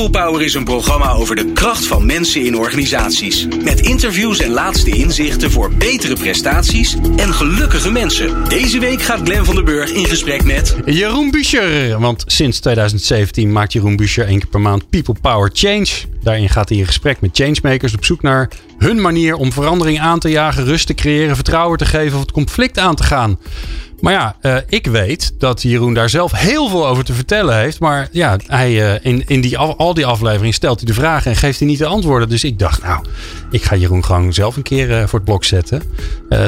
People Power is een programma over de kracht van mensen in organisaties. Met interviews en laatste inzichten voor betere prestaties en gelukkige mensen. Deze week gaat Glen van der Burg in gesprek met... Jeroen Buescher. Want sinds 2017 maakt Jeroen Buescher één keer per maand People Power Change. Daarin gaat hij in gesprek met changemakers op zoek naar hun manier om verandering aan te jagen, rust te creëren, vertrouwen te geven of het conflict aan te gaan. Maar ja, uh, ik weet dat Jeroen daar zelf heel veel over te vertellen heeft. Maar ja, hij, uh, in, in die, al die afleveringen stelt hij de vragen en geeft hij niet de antwoorden. Dus ik dacht, nou, ik ga Jeroen gewoon zelf een keer uh, voor het blok zetten.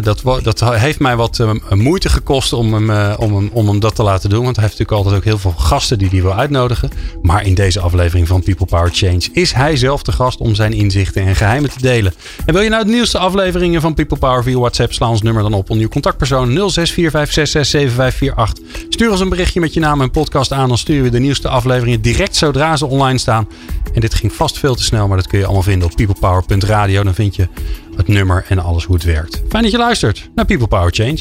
dat, dat heeft mij wat moeite gekost om hem, om, hem, om hem dat te laten doen. Want hij heeft natuurlijk altijd ook heel veel gasten die hij wil uitnodigen. Maar in deze aflevering van People Power Change is hij zelf de gast om zijn inzichten en geheimen te delen. En wil je nou de nieuwste afleveringen van People Power via WhatsApp, sla ons nummer dan op. Uw contactpersoon 0645 06667548. Stuur ons een berichtje met je naam en podcast aan. Dan sturen we de nieuwste afleveringen direct zodra ze online staan. En dit ging vast veel te snel, maar dat kun je allemaal vinden op peoplepower.radio. Dan vind je het nummer en alles hoe het werkt. Fijn dat je luistert naar People Power Change.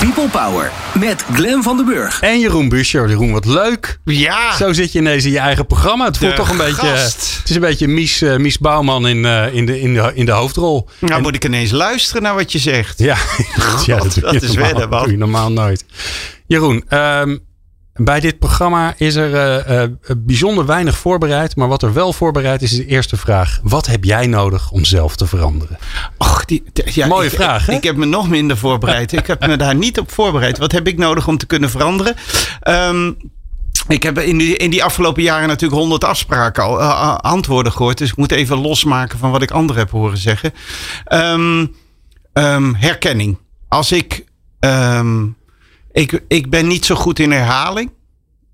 People Power met Glen van den Burg. En Jeroen Buscher. Jeroen, wat leuk. Ja. Zo zit je ineens in je eigen programma. Het voelt De toch een beetje... gast. Het is een beetje Mies, uh, Mies Bouwman in, uh, in, de, in, de, in de hoofdrol. Nou En- moet ik ineens luisteren naar wat je zegt. Ja, ja dat, doe dat je is normaal, wedden, wat? doe je normaal nooit. Jeroen, ehm, bij dit programma is er eh, eh, bijzonder weinig voorbereid. Maar wat er wel voorbereid is, is de eerste vraag. Wat heb jij nodig om zelf te veranderen? Och, die, ja, Mooie ik, vraag? Ik heb me nog minder voorbereid. ik heb me daar niet op voorbereid. Wat heb ik nodig om te kunnen veranderen? Ehm, ik heb in die, in die afgelopen jaren natuurlijk honderd afspraken al, eh, antwoorden gehoord. Dus ik moet even losmaken van wat ik anderen heb horen zeggen. Ehm, ehm, herkenning. Als ik, ik. Ik ben niet zo goed in herhaling.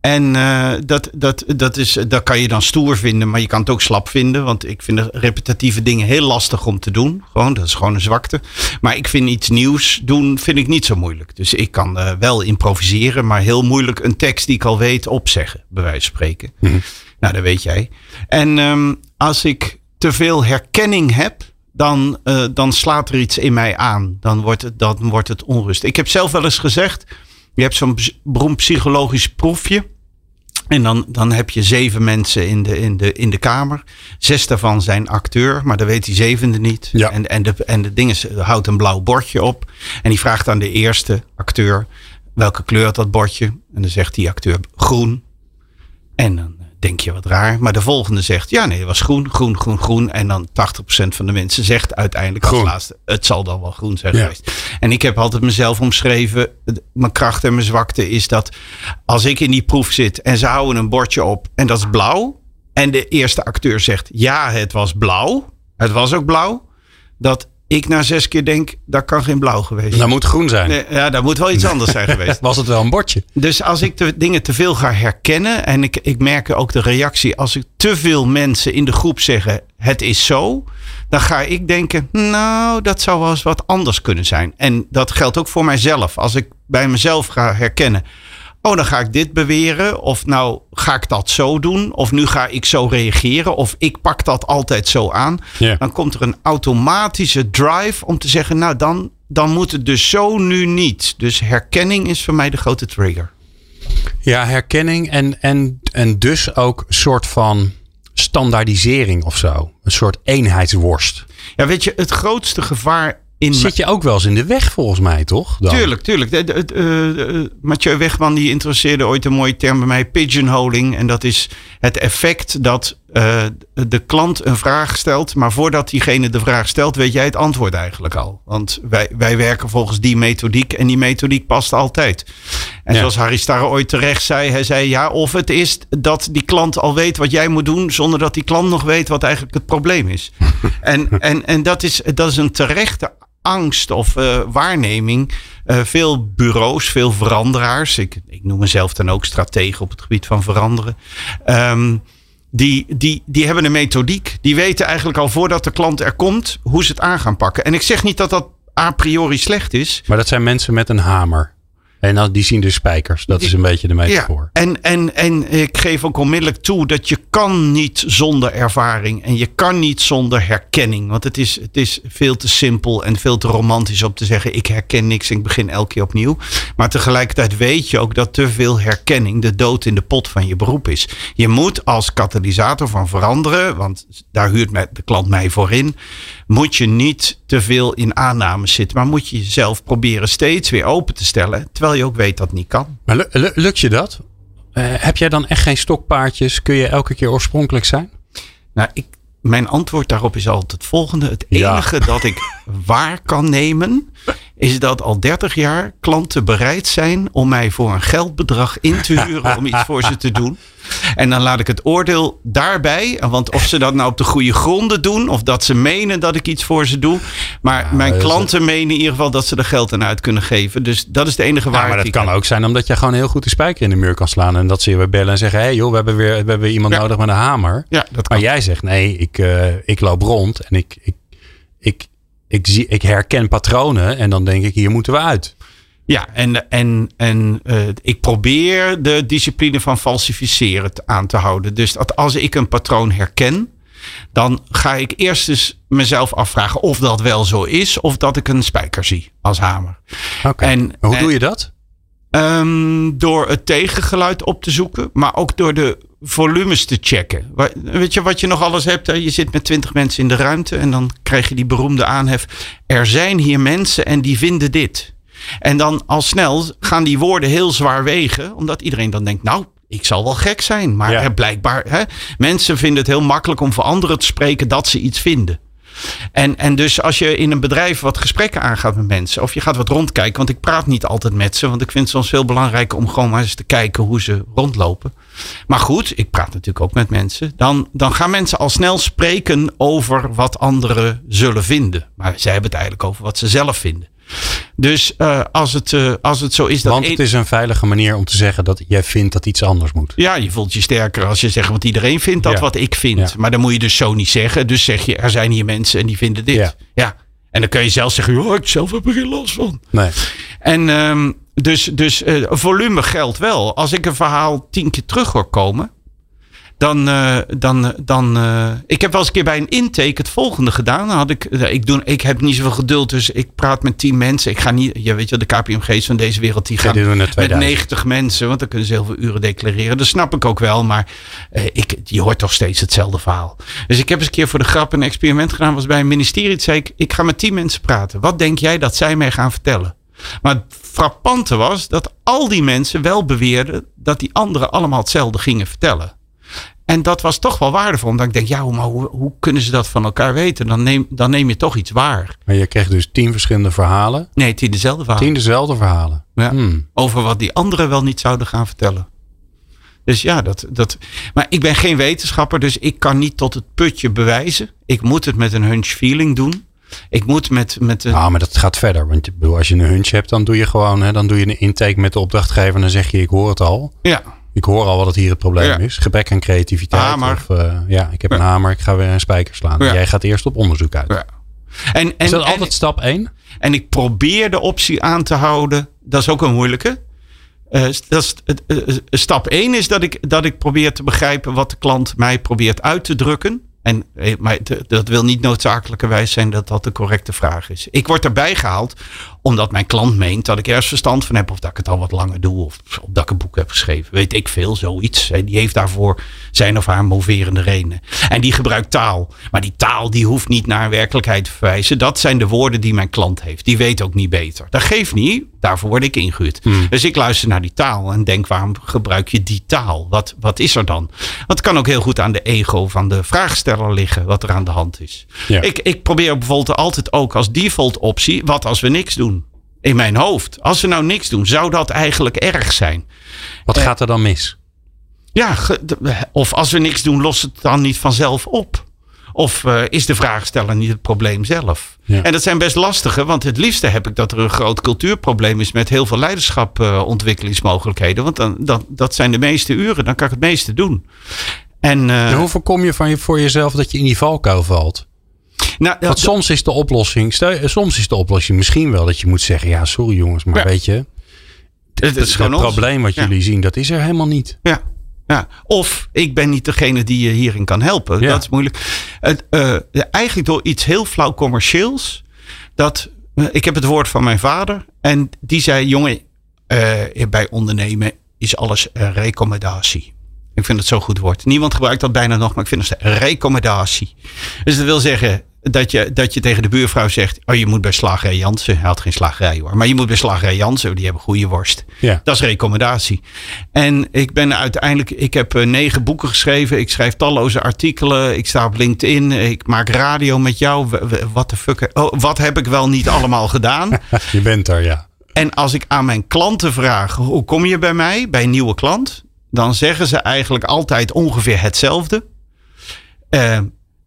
En eh, dat, dat, dat, is, dat kan je dan stoer vinden, maar je kan het ook slap vinden. Want ik vind repetitieve dingen heel lastig om te doen. Gewoon, dat is gewoon een zwakte. Maar ik vind iets nieuws doen, vind ik niet zo moeilijk. Dus ik kan eh, wel improviseren, maar heel moeilijk een tekst die ik al weet opzeggen, bij wijze van spreken. Nou, dat weet jij. En ehm, als ik te veel herkenning heb, dan, eh, dan slaat er iets in mij aan. Dan wordt, het, dan wordt het onrust. Ik heb zelf wel eens gezegd, je hebt zo'n beroemd psychologisch proefje. En dan, dan heb je zeven mensen in de, in, de, in de kamer. Zes daarvan zijn acteur, maar dat weet die zevende niet. Ja. En, en, de, en de ding is, houdt een blauw bordje op. En die vraagt aan de eerste acteur, welke kleur had dat bordje? En dan zegt die acteur groen. En dan denk je wat raar. Maar de volgende zegt, ja nee, het was groen, groen, groen, groen. En dan 80% van de mensen zegt uiteindelijk als Groen. laatste, het zal dan wel groen zijn Ja. geweest. En ik heb altijd mezelf omschreven, mijn kracht en mijn zwakte is dat als ik in die proef zit en ze houden een bordje op en dat is blauw. En de eerste acteur zegt, ja het was blauw. Het was ook blauw. Dat ik na zes keer denk, dat kan geen blauw geweest zijn. Dat moet groen zijn. Nee, ja, dat moet wel iets anders zijn geweest. Was het wel een bordje? Dus als ik de dingen te veel ga herkennen en ik, ik merk ook de reactie als ik te veel mensen in de groep zeggen het is zo, dan ga ik denken nou dat zou wel eens wat anders kunnen zijn. En dat geldt ook voor mijzelf. Als ik bij mezelf ga herkennen, oh dan ga ik dit beweren of nou ga ik dat zo doen of nu ga ik zo reageren of ik pak dat altijd zo aan. Dan komt er een automatische drive om te zeggen nou dan, dan moet het dus zo nu niet. Dus herkenning is voor mij de grote trigger. Ja, herkenning en, en, en dus ook een soort van standaardisering of zo. Een soort eenheidsworst. Ja, weet je, het grootste gevaar in. Zit je ook wel eens in de weg volgens mij, toch? Dan? Tuurlijk, tuurlijk. De, de, de, eh, Mathieu Wegman die introduceerde ooit een mooie term bij mij, pigeonholing. En dat is het effect dat eh, de klant een vraag stelt, maar voordat diegene de vraag stelt, weet jij het antwoord eigenlijk al. Want wij, wij werken volgens die methodiek en die methodiek past altijd. En Ja. zoals Harry Starre ooit terecht zei, hij zei ja, of het is dat die klant al weet wat jij moet doen, zonder dat die klant nog weet wat eigenlijk het probleem is. en en, en dat, is, dat is een terechte angst of eh, waarneming. Eh, veel bureaus, veel veranderaars. Ik, ik noem mezelf dan ook stratege op het gebied van veranderen. Ehm, die, die, die hebben een methodiek. Die weten eigenlijk al voordat de klant er komt hoe ze het aan gaan pakken. En ik zeg niet dat dat a priori slecht is. Maar dat zijn mensen met een hamer. En dan, die zien dus spijkers. Dat is een beetje de metafoor. Ja, en, en, en ik geef ook onmiddellijk toe dat je kan niet zonder ervaring. En je kan niet zonder herkenning. Want het is, het is veel te simpel en veel te romantisch om te zeggen... ik herken niks en ik begin elke keer opnieuw. Maar tegelijkertijd weet je ook dat te veel herkenning... de dood in de pot van je beroep is. Je moet als katalysator van veranderen... want daar huurt de klant mij voor in... moet je niet te veel in aannames zitten... maar moet je jezelf proberen steeds weer open te stellen... terwijl je ook weet dat het niet kan. Maar lukt je dat? Uh, heb jij dan echt geen stokpaardjes? Kun je elke keer oorspronkelijk zijn? Nou, ik, mijn antwoord daarop is altijd het volgende. Het enige dat ik waar kan nemen, is dat al 30 jaar klanten bereid zijn om mij voor een geldbedrag in te huren om iets voor ze te doen. En dan laat ik het oordeel daarbij. Want of ze dat nou op de goede gronden doen. Of dat ze menen dat ik iets voor ze doe. Maar mijn klanten menen in ieder geval dat ze er geld aan uit kunnen geven. Dus dat is de enige waarheid. Ja, maar dat kan ook zijn omdat je gewoon heel goed de spijker in de muur kan slaan. En dat ze je weer bellen en zeggen. Hé hey joh, we hebben weer we hebben iemand nodig met een hamer. Ja, dat kan. Maar jij zegt nee, ik, uh, ik loop rond. En ik, ik, ik, ik, zie, ik herken patronen. En dan denk ik hier moeten we uit. Ja, en, en, en uh, ik probeer de discipline van falsificeren aan te houden. Dus dat als ik een patroon herken, dan ga ik eerst eens mezelf afvragen of dat wel zo is, of dat ik een spijker zie als hamer. Oké. En hoe doe je dat? Um, door het tegengeluid op te zoeken, maar ook door de volumes te checken. Weet je wat je nog alles hebt? Hè? Je zit met twintig mensen in de ruimte en dan krijg je die beroemde aanhef. Er zijn hier mensen en die vinden dit. En dan al snel gaan die woorden heel zwaar wegen, omdat iedereen dan denkt, nou, ik zal wel gek zijn. Maar blijkbaar, hè, mensen vinden het heel makkelijk om voor anderen te spreken dat ze iets vinden. En, en dus als je in een bedrijf wat gesprekken aangaat met mensen, of je gaat wat rondkijken, want ik praat niet altijd met ze, want ik vind het soms veel belangrijker om gewoon maar eens te kijken hoe ze rondlopen. Maar goed, ik praat natuurlijk ook met mensen. Dan, dan gaan mensen al snel spreken over wat anderen zullen vinden. Maar zij hebben het eigenlijk over wat ze zelf vinden. Dus uh, als, het, uh, als het zo is dat. Want het is een veilige manier om te zeggen dat jij vindt dat iets anders moet. Ja, je voelt je sterker als je zegt, want iedereen vindt dat wat ik vind. Ja. Maar dan moet je dus zo niet zeggen. Dus zeg je, er zijn hier mensen en die vinden dit. Ja. ja. En dan kun je zelf zeggen, oh, ik zelf heb er geen last van. Nee. En um, dus, dus uh, volume geldt wel. Als ik een verhaal tien keer terug hoor komen dan, uh, dan, dan uh, ik heb wel eens een keer bij een intake het volgende gedaan. Dan had ik, uh, ik, doe, ik heb niet zoveel geduld, dus ik praat met tien mensen. Ik ga niet, je weet je, de KPMG's van deze wereld, die gaan met 90 mensen, want dan kunnen ze heel veel uren declareren. Dat snap ik ook wel, maar ik, je hoort toch steeds hetzelfde verhaal. Dus ik heb eens een keer voor de grap een experiment gedaan, was bij een ministerie. Toen zei ik, ik ga met tien mensen praten. Wat denk jij dat zij mij gaan vertellen? Maar het frappante was dat al die mensen wel beweerden dat die anderen allemaal hetzelfde gingen vertellen. En dat was toch wel waardevol. Omdat ik denk, ja, maar hoe, hoe kunnen ze dat van elkaar weten? Dan neem, dan neem je toch iets waar. Maar je kreeg dus tien verschillende verhalen? Nee, tien dezelfde verhalen. Tien dezelfde verhalen. Ja, hmm. Over wat die anderen wel niet zouden gaan vertellen. Dus ja, dat, dat. Maar ik ben geen wetenschapper, dus ik kan niet tot het putje bewijzen. Ik moet het met een hunch feeling doen. Ik moet met. met een... Nou, maar dat gaat verder. Want als je een hunch hebt, dan doe je gewoon hè, dan doe je een intake met de opdrachtgever en dan zeg je: Ik hoor het al. Ja. Ik hoor al wat het hier het probleem is. Gebrek aan creativiteit. Hamer. Of, uh, ja, ik heb een hamer. Ik ga weer een spijker slaan. Jij gaat eerst op onderzoek uit. En, en, is dat altijd stap 1? En ik probeer de optie aan te houden. Dat is ook een moeilijke. Uh, dat is, uh, stap 1 is dat ik, dat ik probeer te begrijpen wat de klant mij probeert uit te drukken. En, maar dat wil niet noodzakelijkerwijs zijn dat dat de correcte vraag is. Ik word erbij gehaald omdat mijn klant meent dat ik ergens verstand van heb. Of dat ik het al wat langer doe. Of dat ik een boek heb geschreven. Weet ik veel, zoiets. Die heeft daarvoor zijn of haar moverende redenen. En die gebruikt taal. Maar die taal die hoeft niet naar een werkelijkheid te verwijzen. Dat zijn de woorden die mijn klant heeft. Die weet ook niet beter. Dat geeft niet. Daarvoor word ik ingehuurd. Hmm. Dus ik luister naar die taal en denk waarom gebruik je die taal? Wat, wat is er dan? Want het kan ook heel goed aan de ego van de vraagsteller liggen. Wat er aan de hand is. Ja. Ik, ik probeer bijvoorbeeld altijd ook als default optie. Wat als we niks doen? In mijn hoofd. Als ze nou niks doen, zou dat eigenlijk erg zijn. Wat gaat er dan mis? Ja, of als we niks doen, lost het dan niet vanzelf op? Of uh, is de vraagsteller niet het probleem zelf? Ja. En dat zijn best lastige, want het liefste heb ik dat er een groot cultuurprobleem is met heel veel leiderschapontwikkelingsmogelijkheden. Uh, want dan, dan, dat zijn de meeste uren, dan kan ik het meeste doen. En, uh, hoe voorkom je van je voor jezelf dat je in die valkuil valt? Nou, Want soms is de oplossing, soms is de oplossing misschien wel dat je moet zeggen: ja, sorry jongens, maar weet je, Het, is gewoon het probleem wat jullie zien, dat is er helemaal niet. Ja. Ja. Of ik ben niet degene die je hierin kan helpen. Dat is moeilijk. Het, uh, eigenlijk door iets heel flauw commercieels. Dat, uh, ik heb het woord van mijn vader. En die zei: Jongen, uh, bij ondernemen is alles recommendatie. Ik vind het zo goed woord. Niemand gebruikt dat bijna nog, maar ik vind het een recommendatie. Dus dat wil zeggen, dat je, dat je tegen de buurvrouw zegt: Oh, je moet bij Slagerij Jansen. Hij had geen slagerij hoor. Maar je moet bij Slagerij Jansen, die hebben goede worst. Ja. Dat is recommendatie. En ik ben uiteindelijk, ik heb eh, negen boeken geschreven. Ik schrijf talloze artikelen. Ik sta op LinkedIn. Ik maak radio met jou. Wat de fuck? Oh, wat heb ik wel niet allemaal gedaan? je bent er, ja. En als ik aan mijn klanten vraag: Hoe kom je bij mij, bij een nieuwe klant? Dan zeggen ze eigenlijk altijd ongeveer hetzelfde. Uh,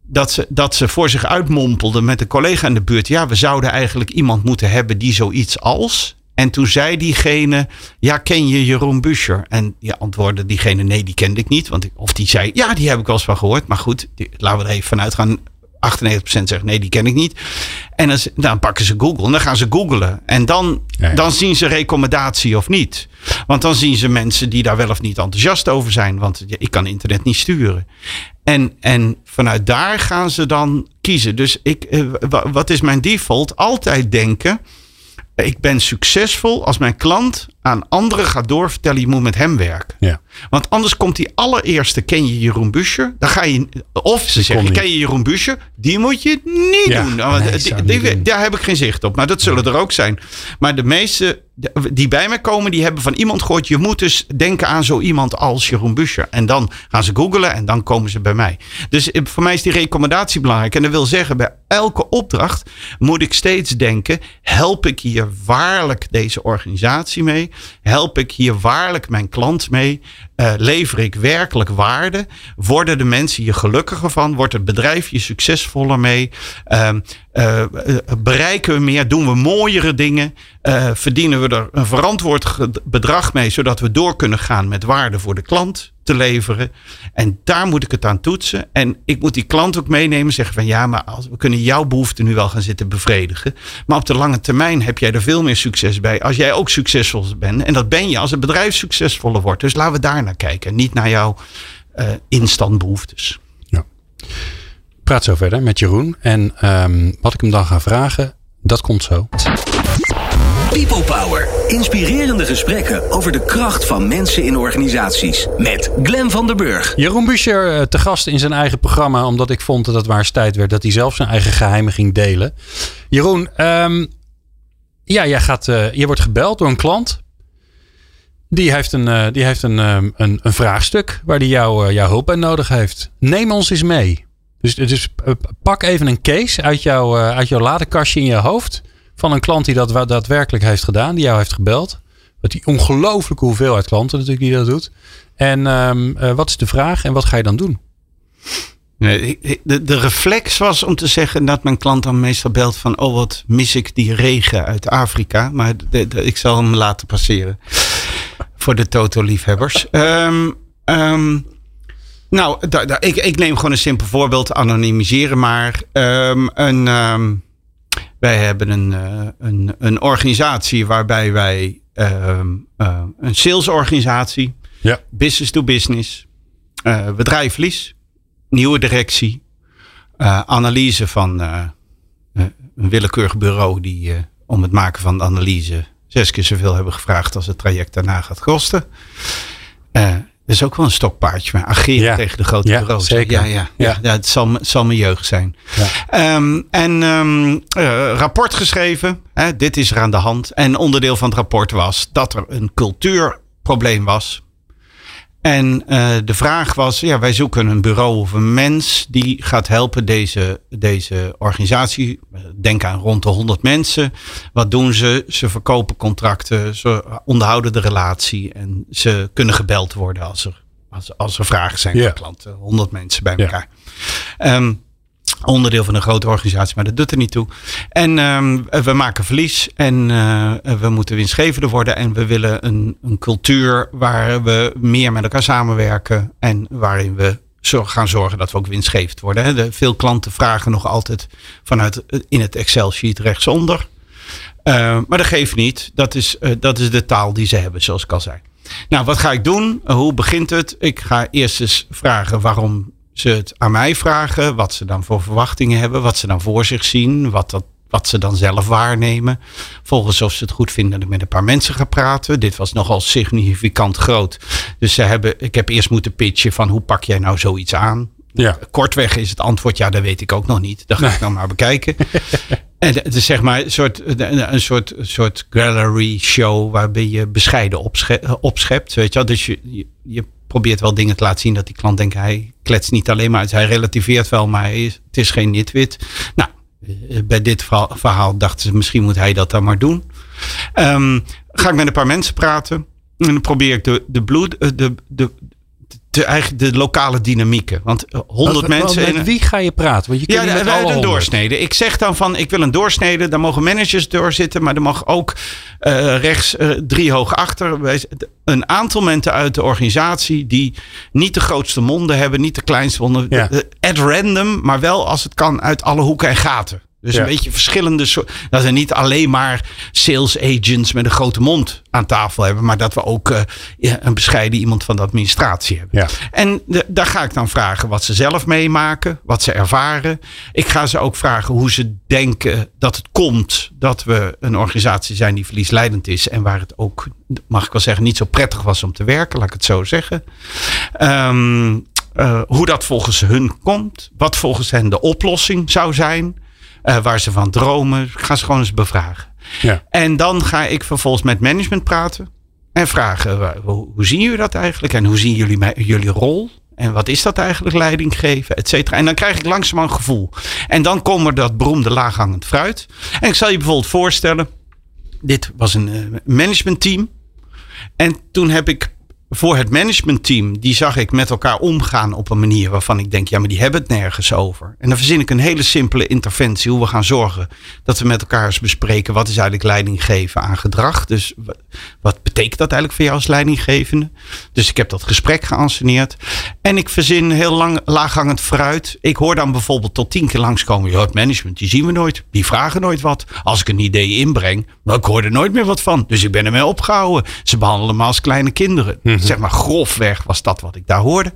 dat ze, dat ze voor zich uitmompelden met een collega in de buurt. Ja, we zouden eigenlijk iemand moeten hebben die zoiets als. En toen zei diegene, ja, ken je Jeroen Buscher? En ja, antwoordde diegene, nee, die kende ik niet. Want ik, of die zei, ja, die heb ik wel eens van gehoord. Maar goed, laten we er even vanuit gaan. 98% zegt nee, die ken ik niet. En dan, dan pakken ze Google en dan gaan ze googlen. En dan, dan zien ze recommendatie of niet. Want dan zien ze mensen die daar wel of niet enthousiast over zijn. Want ik kan internet niet sturen. En, en vanuit daar gaan ze dan kiezen. Dus ik, eh, wat is mijn default? Altijd denken ik ben succesvol als mijn klant aan anderen gaat doorvertellen, je moet met hem werken. Ja. Want anders komt die allereerste, ken je Jeroen Buscher? Dan ga je, of ze zeggen, ken je Jeroen Buscher? Die moet je niet doen. die, die, daar heb ik geen zicht op. Maar dat zullen er ook zijn. Maar de meeste die bij mij komen, die hebben van iemand gehoord, je moet dus denken aan zo iemand als Jeroen Buscher. En dan gaan ze googlen en dan komen ze bij mij. Dus eh, voor mij is die recommendatie belangrijk. En dat wil zeggen, bij elke opdracht moet ik steeds denken, help ik hier waarlijk deze organisatie mee? Help ik hier waarlijk mijn klant mee? Uh, lever ik werkelijk waarde? Worden de mensen hier gelukkiger van? Wordt het bedrijf hier succesvoller mee? Uh, uh, bereiken we meer? Doen we mooiere dingen? verdienen we er een verantwoord bedrag mee, zodat we door kunnen gaan met waarde voor de klant te leveren? En daar moet ik het aan toetsen. En ik moet die klant ook meenemen, zeggen van ja, maar als, we kunnen jouw behoeften nu wel gaan zitten bevredigen. Maar op de lange termijn heb jij er veel meer succes bij als jij ook succesvol bent. En dat ben je als het bedrijf succesvoller wordt. Dus laten we daar naar kijken. Niet naar jouw uh, instantbehoeftes. Ja. praat zo verder met Jeroen. En um, wat ik hem dan ga vragen, dat komt zo. People Power. Inspirerende gesprekken over de kracht van mensen in organisaties. Met Glen van der Burg. Jeroen Buscher eh, te gast in zijn eigen programma. Omdat ik vond dat het waar tijd werd dat hij zelf zijn eigen geheimen ging delen. Jeroen, um, ja, jij gaat, uh, je wordt gebeld door een klant. Die heeft een, uh, die heeft een, um, een, een, vraagstuk waar hij jou, uh, jouw hulp bij nodig heeft. Neem ons eens mee. Dus, dus pak even een case uit, jou, uit jouw ladekastje in je hoofd. Van een klant die dat daadwerkelijk heeft gedaan, die jou heeft gebeld. Wat die ongelooflijke hoeveelheid klanten natuurlijk die dat doet. En um, wat is de vraag en wat ga je dan doen? Nee, de, de reflex was om te zeggen dat mijn klant dan meestal belt van... oh, wat mis ik die regen uit Afrika. Maar de, de, ik zal hem laten passeren voor de Toto-liefhebbers. Um, um, nou, da, da, ik, ik neem gewoon een simpel voorbeeld, anonimiseren maar. Een, wij hebben een, uh, een, een organisatie waarbij wij uh, een salesorganisatie, ja. business to business, uh, bedrijfsverlies, nieuwe directie, analyse van een willekeurig bureau die om het maken van de analyse zes keer zoveel hebben gevraagd als het traject daarna gaat kosten. Dat is ook wel een stokpaardje, maar ageren tegen de grote ja, bureaus. Zeker. Ja, ja, ja. ja. het, zal, het zal mijn jeugd zijn. Ja. Um, en um, uh, rapport geschreven. Hè, dit is er aan de hand. En onderdeel van het rapport was dat er een cultuurprobleem was. En uh, de vraag was, ja, wij zoeken een bureau of een mens die gaat helpen deze, deze organisatie. Denk aan rond de 100 mensen. Wat doen ze? Ze verkopen contracten, ze onderhouden de relatie en ze kunnen gebeld worden als er, als, als er vragen zijn ja. van klanten. 100 mensen bij elkaar. Ja. Um, onderdeel van een grote organisatie, maar dat doet er niet toe. En um, we maken verlies en uh, we moeten winstgevender worden. En we willen een, een cultuur waar we meer met elkaar samenwerken en waarin we gaan zorgen dat we ook winstgevend worden. De, veel klanten vragen nog altijd vanuit in het Excel-sheet rechtsonder. Uh, maar dat geeft niet. Dat is, dat is de taal die ze hebben, zoals ik al zei. Nou, wat ga ik doen? Hoe begint het? Ik ga eerst eens vragen waarom ze het aan mij vragen. Wat ze dan voor verwachtingen hebben. Wat ze dan voor zich zien. Wat, dat, wat ze dan zelf waarnemen. Volgens of ze het goed vinden dat ik met een paar mensen ga praten. Dit was nogal significant groot. Dus ze hebben, ik heb eerst moeten pitchen van hoe pak jij nou zoiets aan? Ja. Kortweg is het antwoord, ja, dat weet ik ook nog niet. Dat ga ik dan maar bekijken. En het is zeg maar een soort, een soort, soort gallery show waarbij je bescheiden opsche opschept. Weet je wel? Dus je, je, je, probeert wel dingen te laten zien dat die klant denkt, hij kletst niet alleen maar. Hij relativeert wel, maar is, het is geen nitwit. Nou, bij dit verhaal dachten ze, misschien moet hij dat dan maar doen. Um, ga ik met een paar mensen praten. En dan probeer ik de, de, bloed, de, de, de, eigenlijk de lokale dynamieken. Want 100 mensen. Met wie ga je praten? Want je ja, met alle een doorsnede. Ik zeg dan van ik wil een doorsnede. Daar mogen managers doorzitten, maar er mag ook uh, rechts uh, drie hoog achter. Een aantal mensen uit de organisatie die niet de grootste monden hebben, niet de kleinste monden. Ja. At random, maar wel als het kan uit alle hoeken en gaten. Dus ja. een beetje verschillende soorten. Dat we niet alleen maar sales agents met een grote mond aan tafel hebben. Maar dat we ook uh, ja, een bescheiden iemand van de administratie hebben. Ja. En de, daar ga ik dan vragen wat ze zelf meemaken. Wat ze ervaren. Ik ga ze ook vragen hoe ze denken dat het komt. Dat we een organisatie zijn die verliesleidend is. En waar het ook, mag ik wel zeggen, niet zo prettig was om te werken. Laat ik het zo zeggen. Um, uh, hoe dat volgens hun komt. Wat volgens hen de oplossing zou zijn. Uh, waar ze van dromen. Ik ga ze gewoon eens bevragen. Ja. En dan ga ik vervolgens met management praten. En vragen, hoe, hoe zien jullie dat eigenlijk? En hoe zien jullie mij, jullie rol? En wat is dat eigenlijk, leiding geven, et cetera. En dan krijg ik langzaam een gevoel. En dan komen dat beroemde laaghangend fruit. En ik zal je bijvoorbeeld voorstellen. Dit was een uh, managementteam. En toen heb ik voor het managementteam, die zag ik met elkaar omgaan op een manier waarvan ik denk, ja, maar die hebben het nergens over. En dan verzin ik een hele simpele interventie, hoe we gaan zorgen dat we met elkaar eens bespreken, wat is eigenlijk leiding geven aan gedrag. Dus wat betekent dat eigenlijk voor jou als leidinggevende? Dus ik heb dat gesprek geanceneerd. En ik verzin heel lang laaghangend fruit. Ik hoor dan bijvoorbeeld tot tien keer langskomen, ja, het management, die zien we nooit. Die vragen nooit wat. Als ik een idee inbreng, maar ik hoor er nooit meer wat van. Dus ik ben ermee opgehouden. Ze behandelen me als kleine kinderen. Zeg maar grofweg was dat wat ik daar hoorde.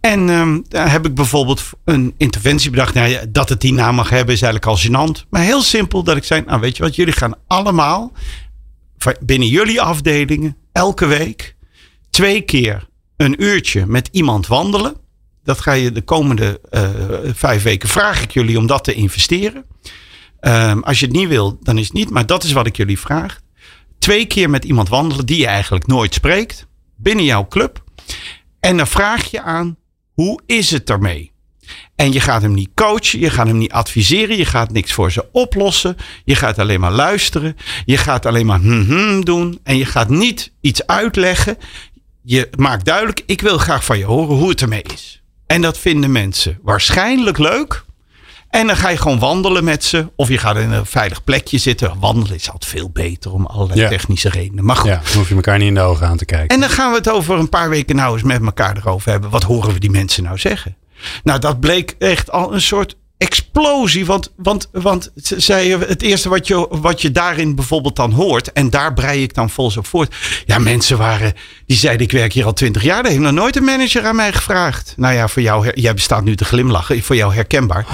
En um, daar heb ik bijvoorbeeld een interventie bedacht. Nou dat het die naam mag hebben is eigenlijk al gênant. Maar heel simpel dat ik zei, nou weet je wat, jullie gaan allemaal binnen jullie afdelingen elke week twee keer een uurtje met iemand wandelen. Dat ga je de komende uh, vijf weken vraag ik jullie om dat te investeren. Um, als je het niet wil, dan is het niet. Maar dat is wat ik jullie vraag. Twee keer met iemand wandelen die je eigenlijk nooit spreekt. Binnen jouw club. En dan vraag je aan, hoe is het ermee? En je gaat hem niet coachen, je gaat hem niet adviseren, je gaat niks voor ze oplossen. Je gaat alleen maar luisteren, je gaat alleen maar hm, hm doen en je gaat niet iets uitleggen. Je maakt duidelijk, ik wil graag van je horen hoe het ermee is. En dat vinden mensen waarschijnlijk leuk. En dan ga je gewoon wandelen met ze. Of je gaat in een veilig plekje zitten. Wandelen is altijd veel beter om allerlei Ja. technische redenen. Maar goed. Ja, dan hoef je elkaar niet in de ogen aan te kijken. En dan gaan we het over een paar weken nou eens met elkaar erover hebben. Wat horen we die mensen nou zeggen? Nou, dat bleek echt al een soort explosie. Want, want, want ze zei, het eerste wat je, wat je daarin bijvoorbeeld dan hoort. En daar brei ik dan volgens op voort. Ja, mensen waren, die zeiden ik werk hier al twintig jaar. Er heeft nog nooit een manager aan mij gevraagd. Nou ja, voor jou, jij bestaat nu te glimlachen. Voor jou herkenbaar.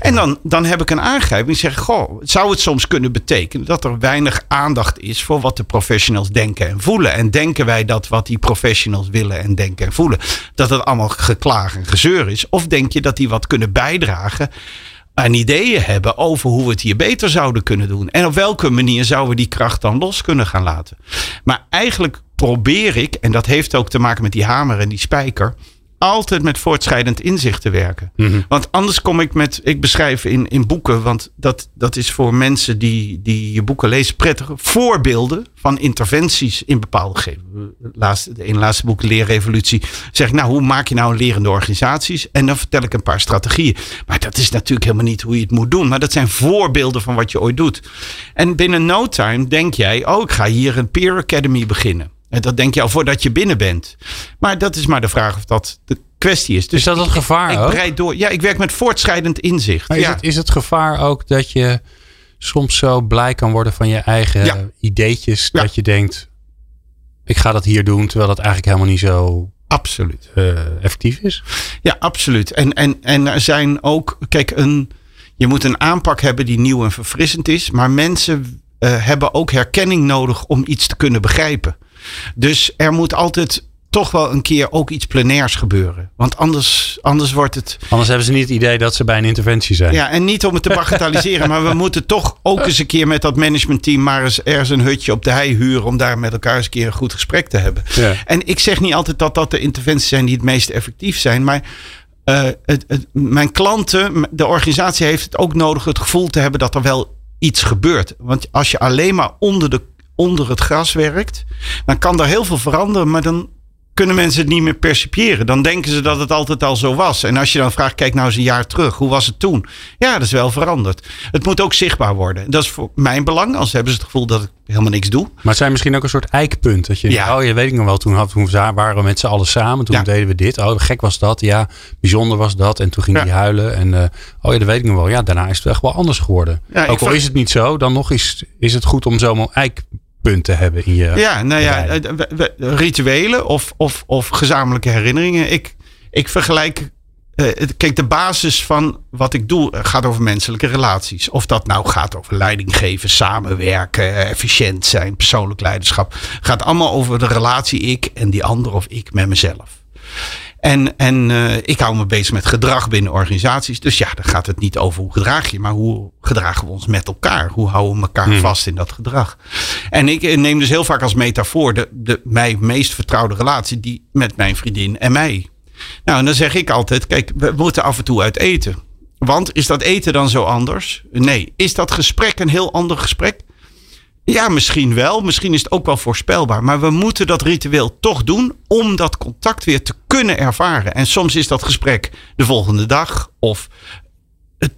En dan, dan heb ik een aangrijping. Ik zeg, goh, zou het soms kunnen betekenen dat er weinig aandacht is voor wat de professionals denken en voelen? En denken wij dat wat die professionals willen en denken en voelen, dat het allemaal geklaag en gezeur is? Of denk je dat die wat kunnen bijdragen aan ideeën hebben over hoe we het hier beter zouden kunnen doen? En op welke manier zouden we die kracht dan los kunnen gaan laten? Maar eigenlijk probeer ik, en dat heeft ook te maken met die hamer en die spijker, altijd met voortschrijdend inzicht te werken. Want anders kom ik met, ik beschrijf in, in boeken, want dat, dat is voor mensen die, die je boeken lezen prettig, voorbeelden van interventies in bepaalde gegeven. Laatste, de ene laatste boek, Leerrevolutie, zeg ik, nou, hoe maak je nou een lerende organisaties? En dan vertel ik een paar strategieën. Maar dat is natuurlijk helemaal niet hoe je het moet doen. Maar dat zijn voorbeelden van wat je ooit doet. En binnen no time denk jij, oh, ik ga hier een peer academy beginnen. En dat denk je al voordat je binnen bent. Maar dat is maar de vraag of dat de kwestie is. Dus Is dat het gevaar ik ook? breid door. Ja, ik werk met voortschrijdend inzicht. Maar is, ja. het, is het gevaar ook dat je soms zo blij kan worden van je eigen Ja. ideetjes. Ja. Dat je denkt, ik ga dat hier doen. Terwijl dat eigenlijk helemaal niet zo Absoluut. eh, effectief is. Ja, absoluut. En, en, en er zijn ook, kijk, een, je moet een aanpak hebben die nieuw en verfrissend is. Maar mensen eh, hebben ook herkenning nodig om iets te kunnen begrijpen. Dus er moet altijd toch wel een keer ook iets plenairs gebeuren. Want anders, anders wordt het. Anders hebben ze niet het idee dat ze bij een interventie zijn. Ja, en niet om het te bagatelliseren, maar we moeten toch ook eens een keer met dat managementteam maar eens ergens een hutje op de hei huren om daar met elkaar eens een keer een goed gesprek te hebben. Ja. En ik zeg niet altijd dat dat de interventies zijn die het meest effectief zijn, maar eh, het, het- mijn klanten, de organisatie heeft het ook nodig het gevoel te hebben dat er wel iets gebeurt. Want als je alleen maar onder, de, onder het gras werkt, dan kan er heel veel veranderen, maar dan kunnen mensen het niet meer percipiëren. Dan denken ze dat het altijd al zo was. En als je dan vraagt, kijk nou eens een jaar terug, hoe was het toen? Ja, dat is wel veranderd. Het moet ook zichtbaar worden. Dat is voor mijn belang, anders hebben ze het gevoel dat ik helemaal niks doe. Maar het zijn misschien ook een soort eikpunt. Dat je Ja. oh je weet ik nog wel, toen, had, toen waren we met z'n allen samen. Toen Ja. deden we dit. Oh, gek was dat. Ja, bijzonder was dat. En toen ging Ja. hij huilen. En eh, oh ja, dat weet ik nog wel. Ja, daarna is het echt wel anders geworden. Ook al is het niet zo, dan nog is, is het goed om zo'n eikpunt te hebben in je... Ja, nou ja, eh, rituelen of, of, of gezamenlijke herinneringen. Ik, ik vergelijk. eh, het- kijk, de basis van wat ik doe eh, gaat over menselijke relaties. Of dat nou gaat over leiding geven, samenwerken, efficiënt zijn, persoonlijk leiderschap. Gaat allemaal over de relatie ik en die ander of ik met mezelf. En, en eh, ik hou me bezig met gedrag binnen organisaties. Dus ja, dan gaat het niet over hoe gedraag je, maar hoe gedragen we ons met elkaar? Hoe houden we elkaar vast in dat gedrag? En ik eh, neem dus heel vaak als metafoor de, de mij meest vertrouwde relatie die met mijn vriendin en mij. Nou, en dan zeg ik altijd: kijk, we moeten af en toe uit eten. Want is dat eten dan zo anders? Nee. Is dat gesprek een heel ander gesprek? Ja, misschien wel. Misschien is het ook wel voorspelbaar. Maar we moeten dat ritueel toch doen om dat contact weer te kunnen ervaren. En soms is dat gesprek de volgende dag of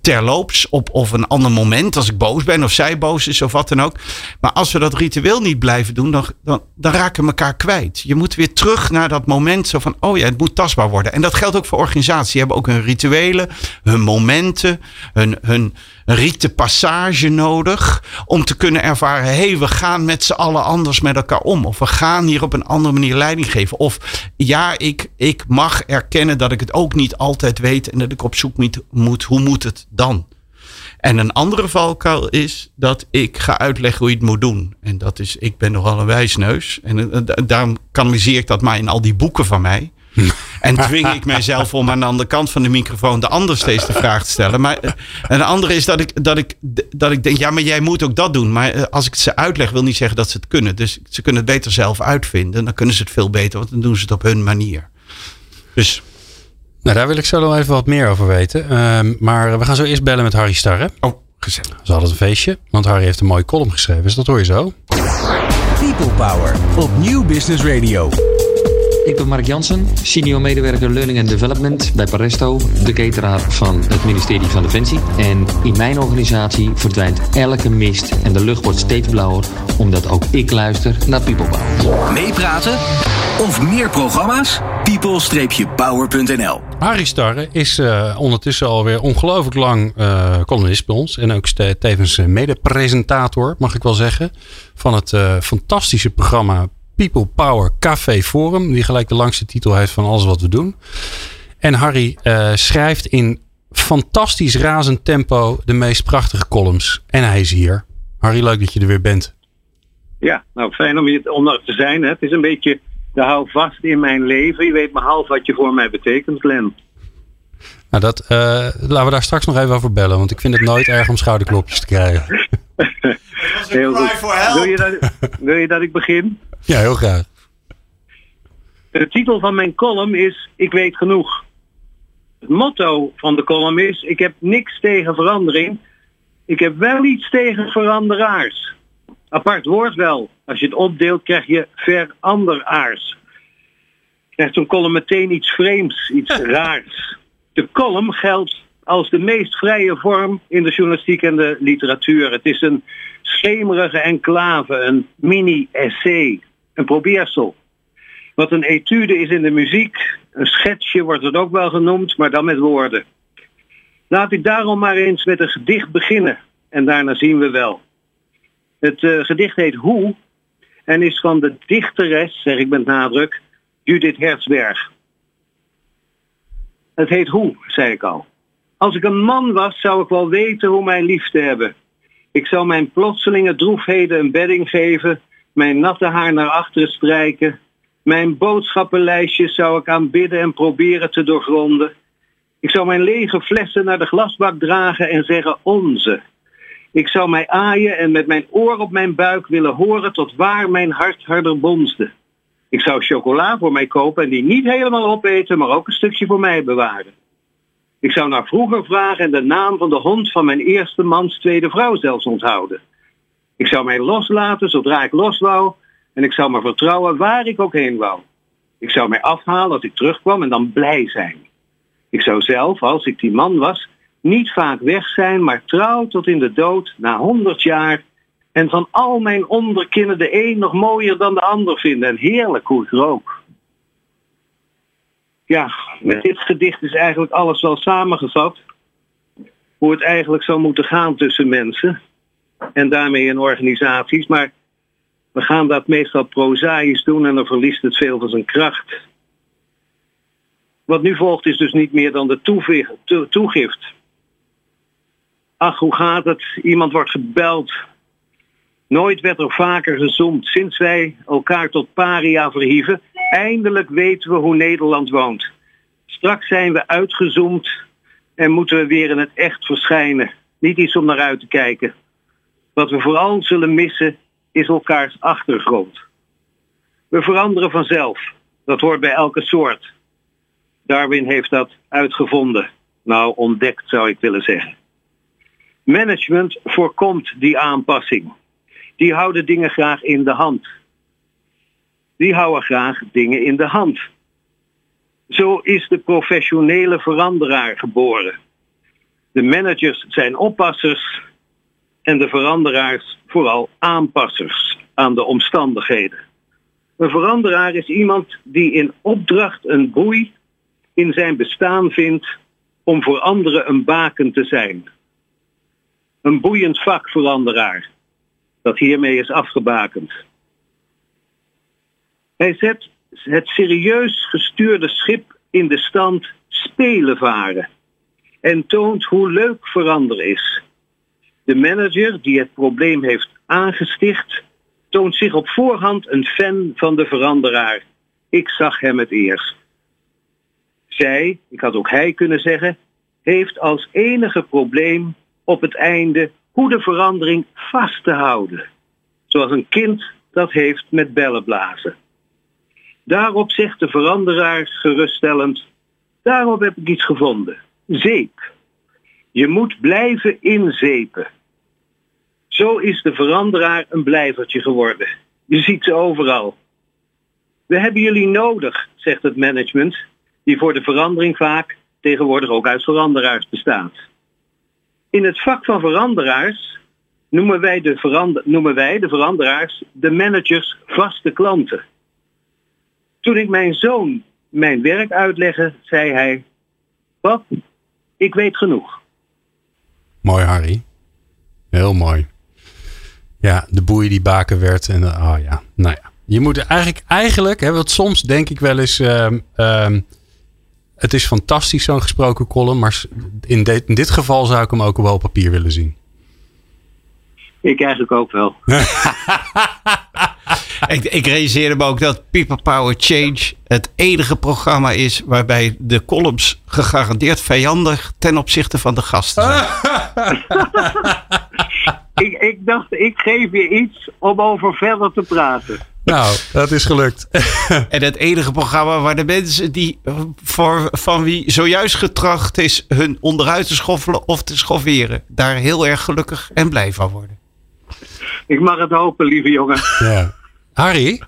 terloops op of een ander moment als ik boos ben of zij boos is of wat dan ook. Maar als we dat ritueel niet blijven doen, dan, dan, raken we elkaar kwijt. Je moet weer terug naar dat moment zo van, oh ja, het moet tastbaar worden. En dat geldt ook voor organisaties. Die hebben ook hun rituelen, hun momenten, hun, hun rieten passage nodig om te kunnen ervaren, hé, hey, we gaan met z'n allen anders met elkaar om. Of we gaan hier op een andere manier leiding geven. Of ja, ik, ik mag erkennen dat ik het ook niet altijd weet en dat ik op zoek moet, moet hoe moet het dan? En een andere valkuil is dat ik ga uitleggen hoe je het moet doen. En dat is, ik ben nogal een wijsneus. En eh, da- daarom kanaliseer ik dat maar in al die boeken van mij. En dwing ik mijzelf om aan de andere kant van de microfoon de ander steeds de vraag te stellen. Maar eh, en de andere is dat ik, dat, ik, dat ik denk, ja, maar jij moet ook dat doen. Maar eh, als ik het ze uitleg, wil niet zeggen dat ze het kunnen. Dus ze kunnen het beter zelf uitvinden. Dan kunnen ze het veel beter, want dan doen ze het op hun manier. Dus, Nou, daar wil ik zo nog even wat meer over weten. Ehm, maar we gaan zo eerst bellen met Harry Starre. oh, gezellig. Dat is altijd een feestje, want Harry heeft een mooie column geschreven. Dus dat hoor je zo. People Power op Nieuw Business Radio. Ik ben Mark Jansen, senior medewerker Learning and Development bij Paresto, de cateraar van het ministerie van Defensie. En in mijn organisatie verdwijnt elke mist en de lucht wordt steeds blauwer, omdat ook ik luister naar People Power. Meepraten of meer programma's? people-power.nl Harry Starre is eh, ondertussen alweer ongelooflijk lang eh, columnist bij ons. En ook ste- tevens eh, mede-presentator, mag ik wel zeggen. Van het eh, fantastische programma People Power Café Forum. Die gelijk de langste titel heeft van alles wat we doen. En Harry eh, schrijft in fantastisch razend tempo de meest prachtige columns. En hij is hier. Harry, leuk dat je er weer bent. Ja, nou fijn om, hier, om er te zijn. Hè. Het is een beetje de houvast in mijn leven. Je weet maar half wat je voor mij betekent, Glenn. Nou, dat, eh, laten we daar straks nog even over bellen. Want ik vind het nooit erg om schouderklopjes te krijgen. Heel goed. Wil je, dat, wil je dat ik begin? Ja, heel graag. De titel van mijn column is Ik weet genoeg. Het motto van de column is Ik heb niks tegen verandering. Ik heb wel iets tegen veranderaars. Apart woord wel. Als je het opdeelt krijg je veranderaars. Krijgt zo'n column meteen iets vreemds, iets raars. De column geldt als de meest vrije vorm in de journalistiek en de literatuur. Het is een schemerige enclave, een mini-essay, een probeersel. Wat een etude is in de muziek, een schetsje wordt het ook wel genoemd, maar dan met woorden. Laat ik daarom maar eens met een gedicht beginnen. en daarna zien we wel. Het uh, gedicht heet Hoe en is van de dichteres, zeg ik met nadruk, Judith Herzberg. Het heet Hoe, zei ik al. Als ik een man was, zou ik wel weten hoe mij lief te hebben. Ik zou mijn plotselinge droefheden een bedding geven, mijn natte haar naar achteren strijken. Mijn boodschappenlijstje zou ik aanbidden en proberen te doorgronden. Ik zou mijn lege flessen naar de glasbak dragen en zeggen onze. Ik zou mij aaien en met mijn oor op mijn buik willen horen tot waar mijn hart harder bonsde. Ik zou chocola voor mij kopen en die niet helemaal opeten, maar ook een stukje voor mij bewaren. Ik zou naar vroeger vragen en de naam van de hond van mijn eerste mans tweede vrouw zelfs onthouden. Ik zou mij loslaten zodra ik los wou en ik zou me vertrouwen waar ik ook heen wou. Ik zou mij afhalen als ik terugkwam en dan blij zijn. Ik zou zelf, als ik die man was, niet vaak weg zijn, maar trouw tot in de dood na honderd jaar. En van al mijn onderkinnen de een nog mooier dan de ander vinden. En heerlijk hoe ik rook. Ja, met dit gedicht is eigenlijk alles wel samengevat. Hoe het eigenlijk zou moeten gaan tussen mensen. En daarmee in organisaties. Maar we gaan dat meestal prozaïs doen en dan verliest het veel van zijn kracht. Wat nu volgt is dus niet meer dan de toegift. Ach, hoe gaat het? Iemand wordt gebeld. Nooit werd er vaker gezoomd sinds wij elkaar tot paria verhieven. Eindelijk weten we hoe Nederland woont. Straks zijn we uitgezoomd en moeten we weer in het echt verschijnen. Niet iets om naar uit te kijken. Wat we vooral zullen missen is elkaars achtergrond. We veranderen vanzelf. Dat hoort bij elke soort. Darwin heeft dat uitgevonden. Nou, ontdekt zou ik willen zeggen. Management voorkomt die aanpassing. Die houden dingen graag in de hand. Die houden graag dingen in de hand. Zo is de professionele veranderaar geboren. De managers zijn oppassers en de veranderaars vooral aanpassers aan de omstandigheden. Een veranderaar is iemand die in opdracht een boei in zijn bestaan vindt om voor anderen een baken te zijn. Een boeiend vakveranderaar dat hiermee is afgebakend. Hij zet het serieus gestuurde schip in de stand spelen varen en toont hoe leuk veranderen is. De manager die het probleem heeft aangesticht, toont zich op voorhand een fan van de veranderaar. Ik zag hem het eerst. Zij, ik had ook hij kunnen zeggen, heeft als enige probleem op het einde hoe de verandering vast te houden. Zoals een kind dat heeft met bellen blazen. Daarop zegt de veranderaar geruststellend: Daarop heb ik iets gevonden. Zeep. Je moet blijven inzepen. Zo is de veranderaar een blijvertje geworden. Je ziet ze overal. We hebben jullie nodig, zegt het management, die voor de verandering vaak tegenwoordig ook uit veranderaars bestaat. In het vak van veranderaars noemen wij de, verander, noemen wij de veranderaars de managers vaste klanten. Toen ik mijn zoon mijn werk uitlegde, zei hij: Pap, ik weet genoeg. Mooi, Harry. Heel mooi. Ja, de boei die baken werd. En oh ja, nou ja. Je moet eigenlijk, eigenlijk, hè, wat soms denk ik wel eens. Uh, het is fantastisch, zo'n gesproken column. Maar in, in, dit geval zou ik hem ook wel op papier willen zien. Ik eigenlijk ook wel. ik, ik realiseerde me ook dat People Power Change het enige programma is waarbij de columns gegarandeerd vijandig ten opzichte van de gasten zijn. ik, ik dacht, ik geef je iets om over verder te praten. Nou, dat is gelukt. en het enige programma waar de mensen die voor, van wie zojuist getracht is hun onderuit te schoffelen of te schofferen, daar heel erg gelukkig en blij van worden. Ik mag het hopen, lieve jongen. Ja. Harry?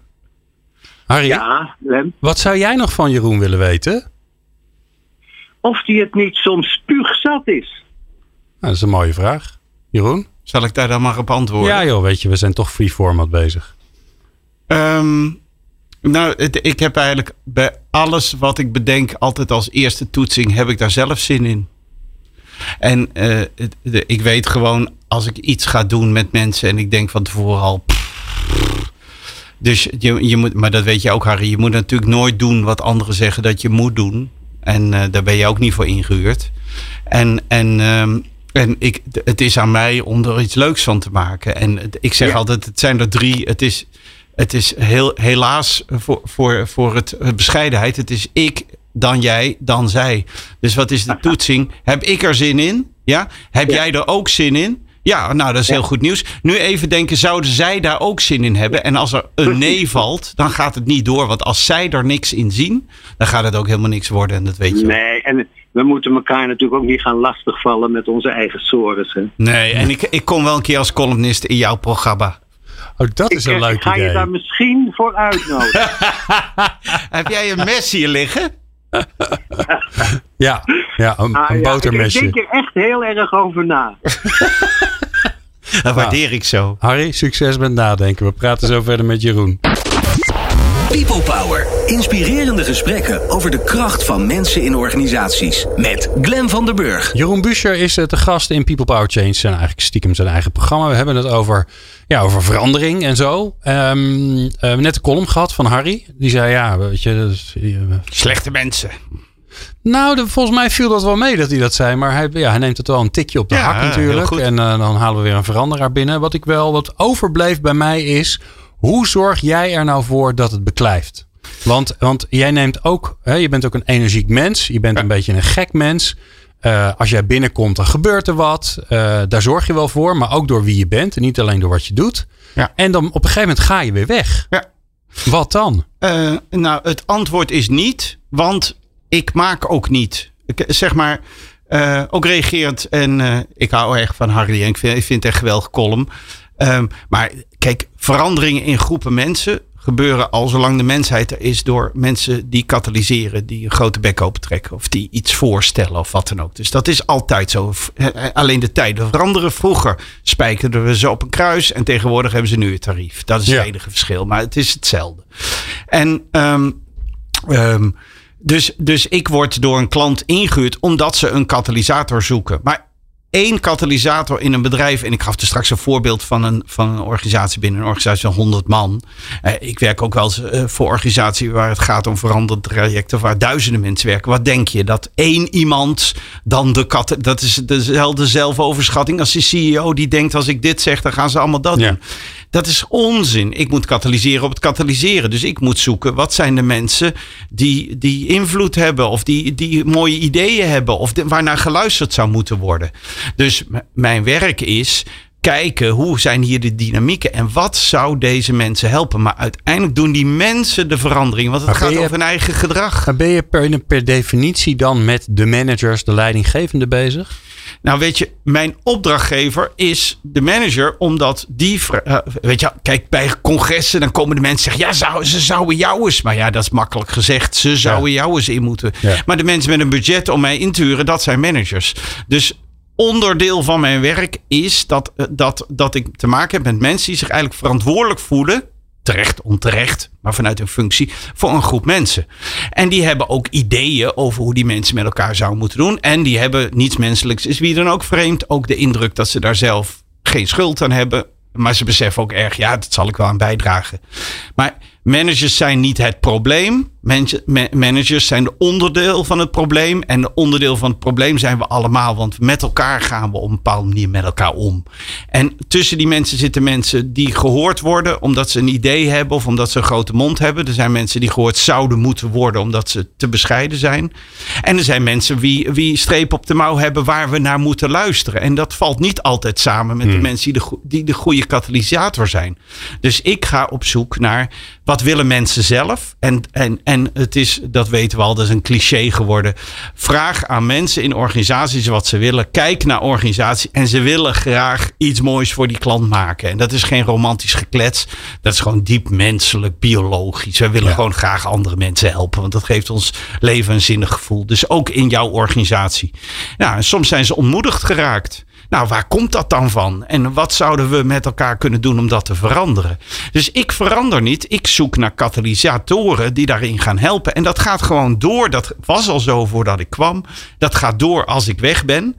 Harry? Ja, Lem? Wat zou jij nog van Jeroen willen weten? Of die het niet soms spuugzat is. Nou, dat is een mooie vraag. Jeroen? Zal ik daar dan maar op antwoorden? Ja joh, weet je, we zijn toch free format bezig. Um, nou, ik heb eigenlijk bij alles wat ik bedenk, altijd als eerste toetsing, heb ik daar zelf zin in. En uh, ik weet gewoon, als ik iets ga doen met mensen en ik denk van tevoren al. pff. Dus je, je moet, maar dat weet je ook, Harry. Je moet natuurlijk nooit doen wat anderen zeggen dat je moet doen. En eh, daar ben je ook niet voor ingehuurd. En, en, ehm, en ik, het is aan mij om er iets leuks van te maken. En ik zeg Ja. altijd, het zijn er drie. Het is, het is heel, helaas voor, voor, voor het het bescheidenheid. Het is ik, dan jij, dan zij. Dus wat is de toetsing? Heb ik er zin in? Ja? Heb Ja. jij er ook zin in? Ja, nou dat is Ja. heel goed nieuws. Nu even denken, zouden zij daar ook zin in hebben? En als er een nee valt, dan gaat het niet door. Want als zij er niks in zien, dan gaat het ook helemaal niks worden. En dat weet je. Nee, en we moeten elkaar natuurlijk ook niet gaan lastigvallen met onze eigen sores. Hè. Nee, en ik, ik kom wel een keer als columnist in jouw programma. Oh, dat is Ik, een leuk ga je idee. daar misschien voor uitnodigen. Heb jij een mes hier liggen? Ja, ja een, Ah, een ja, botermesje. Ik, ik denk er echt heel erg over na. Dat waardeer ik zo. Harry, succes met nadenken. We praten zo verder met Jeroen. People Power. Inspirerende gesprekken over de kracht van mensen in organisaties. Met Glen van der Burg. Jeroen Buscher is eh, te gast in People Power Change. Zijn eigenlijk stiekem zijn eigen programma. We hebben het over, ja, over verandering en zo. Ehm, eh, we hebben net een column gehad van Harry. Die zei, ja, weet je... dat is, eh, Slechte mensen. Nou, de- volgens mij viel dat wel mee dat hij dat zei. Maar hij, ja, hij neemt het wel een tikje op de Ja, hak natuurlijk. En eh, dan halen we weer een veranderaar binnen. Wat ik wel, wat overbleef bij mij is... Hoe zorg jij er nou voor dat het beklijft? Want, want jij neemt ook... Hè, je bent ook een energiek mens. Je bent een beetje een gek mens. Eh, als jij binnenkomt, dan gebeurt er wat. Eh, daar zorg je wel voor. Maar ook door wie je bent. En niet alleen door wat je doet. Ja. En dan op een gegeven moment ga je weer weg. Ja. Wat dan? Nou, het antwoord is niet, want ik maak ook niet. Ik, zeg maar, eh, ook reagerend. En eh, ik hou erg van Harry en ik vind, ik vind het echt geweldig column. Ehm, maar kijk, veranderingen in groepen mensen gebeuren al zolang de mensheid er is door mensen die katalyseren, die een grote bek opentrekken of die iets voorstellen of wat dan ook. Dus dat is altijd zo. Eh, Alleen de tijden veranderen. Vroeger spijkerden we ze op een kruis en tegenwoordig hebben ze nu het tarief. Dat is Ja. het enige verschil, maar het is hetzelfde. En ehm, ehm, dus, dus ik word door een klant ingehuurd omdat ze een katalysator zoeken. Maar één katalysator in een bedrijf. En ik gaf er straks een voorbeeld van een, van een organisatie binnen een organisatie van 100 man. Eh, ik werk ook wel eens eh, voor organisaties waar het gaat om veranderde trajecten. Waar duizenden mensen werken. Wat denk je? Dat één iemand dan de kat. Dat is dezelfde zelfoverschatting als de CEO die denkt: als ik dit zeg, dan gaan ze allemaal dat Ja. doen. Dat is onzin. Ik moet katalyseren op het katalyseren. Dus ik moet zoeken wat zijn de mensen die, die invloed hebben of die, die mooie ideeën hebben of de- waarnaar geluisterd zou moeten worden. Dus mijn werk is kijken hoe zijn hier de dynamieken en wat zou deze mensen helpen. Maar uiteindelijk doen die mensen de verandering, want het gaat je- over hun eigen gedrag. Maar ben je per, per definitie dan met de managers, de leidinggevende bezig? Nou, weet je, mijn opdrachtgever is de manager, omdat die. eh, weet je, kijk, bij congressen dan komen de mensen zeggen: ja, zou, ze zouden jou eens. Maar ja, dat is makkelijk gezegd. Ze zouden jou eens in moeten. Ja. Maar de mensen met een budget om mij in te huren, dat zijn managers. Dus onderdeel van mijn werk is dat, eh, dat, dat ik te maken heb met mensen die zich eigenlijk verantwoordelijk voelen. Terecht, onterecht, maar vanuit hun functie voor een groep mensen. En die hebben ook ideeën over hoe die mensen met elkaar zouden moeten doen. En die hebben niets menselijks, is wie dan ook vreemd. Ook de indruk dat ze daar zelf geen schuld aan hebben. Maar ze beseffen ook erg, ja, dat zal ik wel aan bijdragen. Maar managers zijn niet het probleem. Managers zijn de onderdeel van het probleem. En de onderdeel van het probleem zijn we allemaal. Want met elkaar gaan we op een bepaalde manier met elkaar om. En tussen die mensen zitten mensen die gehoord worden omdat ze een idee hebben of omdat ze een grote mond hebben. Er zijn mensen die gehoord zouden moeten worden omdat ze te bescheiden zijn. En er zijn mensen wie, wie streep op de mouw hebben waar we naar moeten luisteren. En dat valt niet altijd samen met de mensen die de, die de goede katalysator zijn. Dus ik ga op zoek naar wat willen mensen zelf. En, en, en het is, dat weten we al, dat is een cliché geworden. Vraag aan mensen in organisaties wat ze willen. Kijk naar organisatie en ze willen graag iets moois voor die klant maken. En dat is geen romantisch geklets. Dat is gewoon diep menselijk, biologisch. We willen Ja. gewoon graag andere mensen helpen. Want dat geeft ons leven een zinnig gevoel. Dus ook in jouw organisatie. Nou, en soms zijn ze ontmoedigd geraakt. Nou, waar komt dat dan van? En wat zouden we met elkaar kunnen doen om dat te veranderen? Dus ik verander niet. Ik zoek naar katalysatoren die daarin gaan helpen. En dat gaat gewoon door. Dat was al zo voordat ik kwam. Dat gaat door als ik weg ben.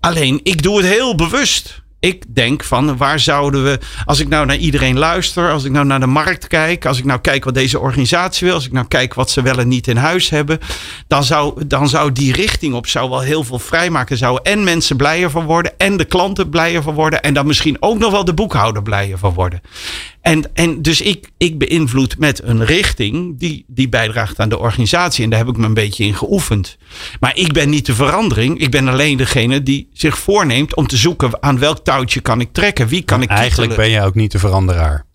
Alleen, ik doe het heel bewust. Ik denk van waar zouden we, als ik nou naar iedereen luister, als ik nou naar de markt kijk, als ik nou kijk wat deze organisatie wil, als ik nou kijk wat ze wel en niet in huis hebben, dan zou, dan zou die richting op zou wel heel veel vrijmaken. Zouden en mensen blijer van worden en de klanten blijer van worden en dan misschien ook nog wel de boekhouder blijer van worden. En, en dus ik, ik beïnvloed met een richting die, die bijdraagt aan de organisatie. En daar heb ik me een beetje in geoefend. Maar ik ben niet de verandering. Ik ben alleen degene die zich voorneemt om te zoeken aan welk touwtje kan ik trekken. Wie kan ik Eigenlijk ben je ook niet de veranderaar.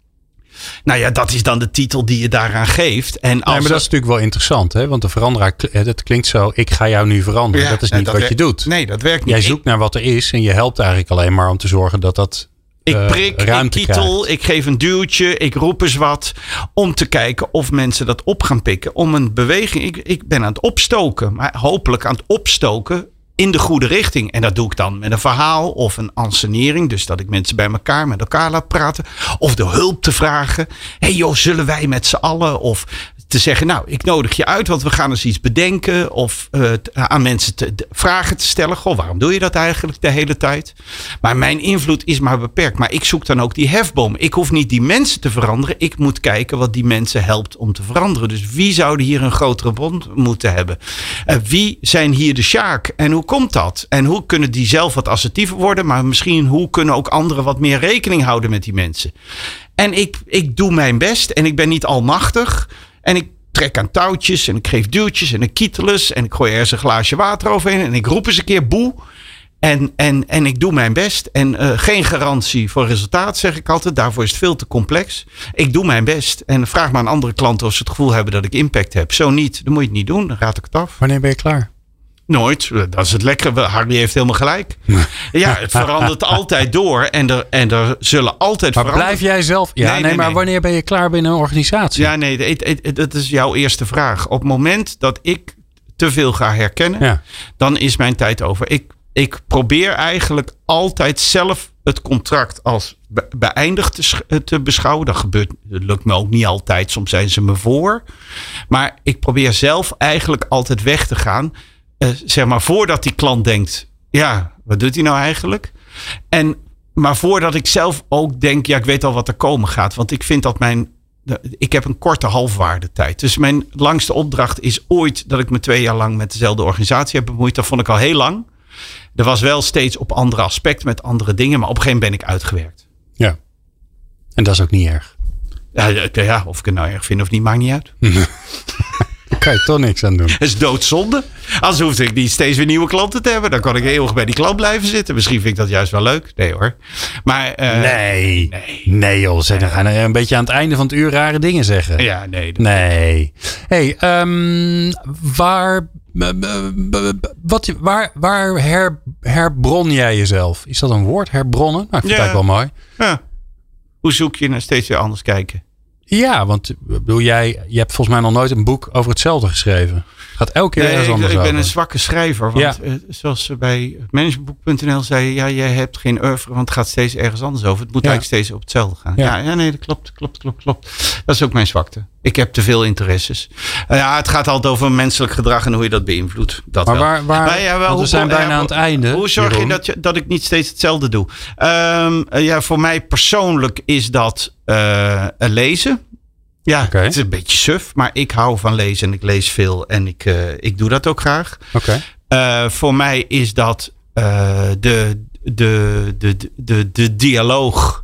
Nou ja, dat is dan de titel die je daaraan geeft. En als nee, maar dat is natuurlijk wel interessant, hè? Want de veranderaar, dat klinkt zo, ik ga jou nu veranderen. dat is niet wat je doet. Nee, dat werkt niet. Jij zoekt naar wat er is en je helpt eigenlijk alleen maar om te zorgen dat dat ik eh, prik, ik kietel, ik geef een duwtje, ik roep eens wat. Om te kijken of mensen dat op gaan pikken. Om een beweging. Ik, ik ben aan het opstoken, maar hopelijk aan het opstoken in de goede richting. En dat doe ik dan met een verhaal of een ansenering. Dus dat ik mensen bij elkaar met elkaar laat praten. Of de hulp te vragen. Hé hey joh, zullen wij met z'n allen? Of te zeggen, nou, ik nodig je uit, want we gaan eens iets bedenken. Of uh, aan mensen te, vragen te stellen. Goh, waarom doe je dat eigenlijk de hele tijd? Maar mijn invloed is maar beperkt. Maar ik zoek dan ook die hefboom. Ik hoef niet die mensen te veranderen. Ik moet kijken wat die mensen helpt om te veranderen. Dus wie zouden hier een grotere bond moeten hebben? Uh, wie zijn hier de sjaak? En hoe komt dat? En hoe kunnen die zelf wat assertiever worden? Maar misschien hoe kunnen ook anderen wat meer rekening houden met die mensen? En ik, ik doe mijn best en ik ben niet almachtig. En ik trek aan touwtjes en ik geef duwtjes en ik kieteles en ik gooi ergens een glaasje water overheen en ik roep eens een keer boe. En, en, en ik doe mijn best. En uh, geen garantie voor resultaat, zeg ik altijd. Daarvoor is het veel te complex. Ik doe mijn best. En vraag maar aan andere klanten of ze het gevoel hebben dat ik impact heb. Zo niet, dan moet je het niet doen. Dan raad ik het af. Wanneer ben je klaar? Nooit. Dat is het lekkere. Harry heeft helemaal gelijk. Ja, het verandert altijd door. En er, en er zullen altijd maar blijf jij zelf... Ja, nee, maar wanneer ben je klaar binnen een organisatie? Ja, nee, dat is jouw eerste vraag. Op het moment dat ik te veel ga herkennen, dan is mijn tijd over. Ik, ik probeer eigenlijk altijd zelf het contract als beëindigd te, te beschouwen. Dat gebeurt, dat lukt me ook niet altijd. Soms zijn ze me voor. Maar ik probeer zelf eigenlijk altijd weg te gaan eh, zeg maar, voordat die klant denkt, ja, wat doet hij nou eigenlijk? En, maar voordat ik zelf ook denk, ja, ik weet al wat er komen gaat. Want ik vind dat mijn, ik heb een korte halfwaardetijd. Dus mijn langste opdracht is ooit dat ik me twee jaar lang met dezelfde organisatie heb bemoeid. Dat vond ik al heel lang. Er was wel steeds op andere aspecten met andere dingen, maar op een gegeven moment ben ik uitgewerkt. Ja. En dat is ook niet erg. Ja, ja of ik het nou erg vind of niet, maakt niet uit. kan je toch niks aan doen. Dat is doodzonde. Als hoef ik niet steeds weer nieuwe klanten te hebben. Dan kan ik eeuwig bij die klant blijven zitten. Misschien vind ik dat juist wel leuk. Nee hoor. Maar, uh, nee. nee. Nee joh. Zeg, dan gaan een beetje aan het einde van het uur rare dingen zeggen. Ja, nee. Nee. hey, um, waar wat, waar, waar her, herbron jij jezelf? Is dat een woord, herbronnen? Nou, ik vind ja. het wel mooi. Ja. Hoe zoek je naar steeds weer anders kijken? Ja, want bedoel, jij, je hebt volgens mij nog nooit een boek over hetzelfde geschreven. Gaat elke keer nee, ergens ik, anders Ik ben een zwakke schrijver. Want ja. uh, zoals ze bij managementboek.nl zei, ja, jij hebt geen oeuvre, want het gaat steeds ergens anders over. Het moet eigenlijk steeds op hetzelfde gaan. Ja. ja. nee, dat klopt, klopt, klopt, klopt. Dat is ook mijn zwakte. Ik heb te veel interesses. Uh, ja, het gaat altijd over menselijk gedrag en hoe je dat beïnvloedt. Dat maar wel. waar, waar maar ja, wel, we zijn bijna aan het einde. Hoe zorg je dat, je dat ik niet steeds hetzelfde doe? Um, ja, voor mij persoonlijk is dat uh, lezen. Ja, het is een beetje suf, maar ik hou van lezen en ik lees veel en ik, uh, ik doe dat ook graag. Oké. Okay. Uh, voor mij is dat uh, de, de, de, de, de dialoog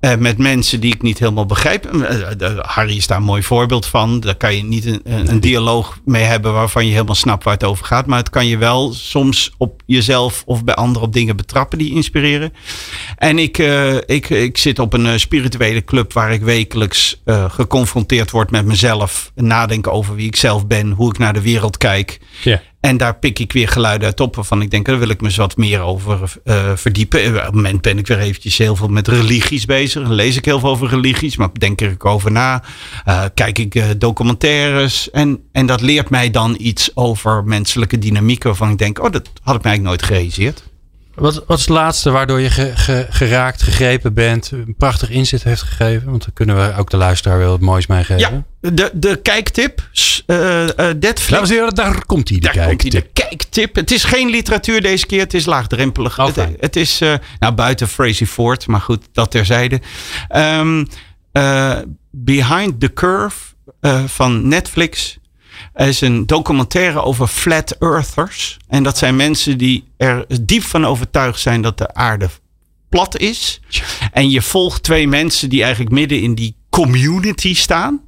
uh, met mensen die ik niet helemaal begrijp. Uh, Harry is daar een mooi voorbeeld van. Daar kan je niet een, een, dialoog mee hebben waarvan je helemaal snapt waar het over gaat. Maar het kan je wel soms op jezelf of bij anderen op dingen betrappen die inspireren. En ik, ik, ik zit op een spirituele club waar ik wekelijks geconfronteerd word met mezelf. Nadenken over wie ik zelf ben, hoe ik naar de wereld kijk. Yeah. En daar pik ik weer geluiden uit op waarvan ik denk, daar wil ik me eens wat meer over uh, verdiepen. Op het moment ben ik weer eventjes heel veel met religies bezig. Dan lees ik heel veel over religies, maar denk er ook over na. Uh, kijk ik documentaires. En, en dat leert mij dan iets over menselijke dynamiek waarvan ik denk, oh, dat had ik mij eigenlijk nooit gerealiseerd. Wat, wat is het laatste waardoor je ge- ge- geraakt, gegrepen bent, een prachtig inzet heeft gegeven? Want dan kunnen we ook de luisteraar wel wat moois meegeven. Ja, de, de kijktip. eh, eh, Netflix. Heren, daar komt hij, de Daar komt hij, de kijktip. kijktip. Het is geen literatuur deze keer. Het is laagdrempelig. Oh, het, is, eh, nou buiten Frazee Ford, maar goed, dat terzijde. Ehm, eh, Behind the Curve van Netflix is een documentaire over flat earthers. En dat zijn mensen die er diep van overtuigd zijn dat de aarde plat is. En je volgt twee mensen die eigenlijk midden in die community staan.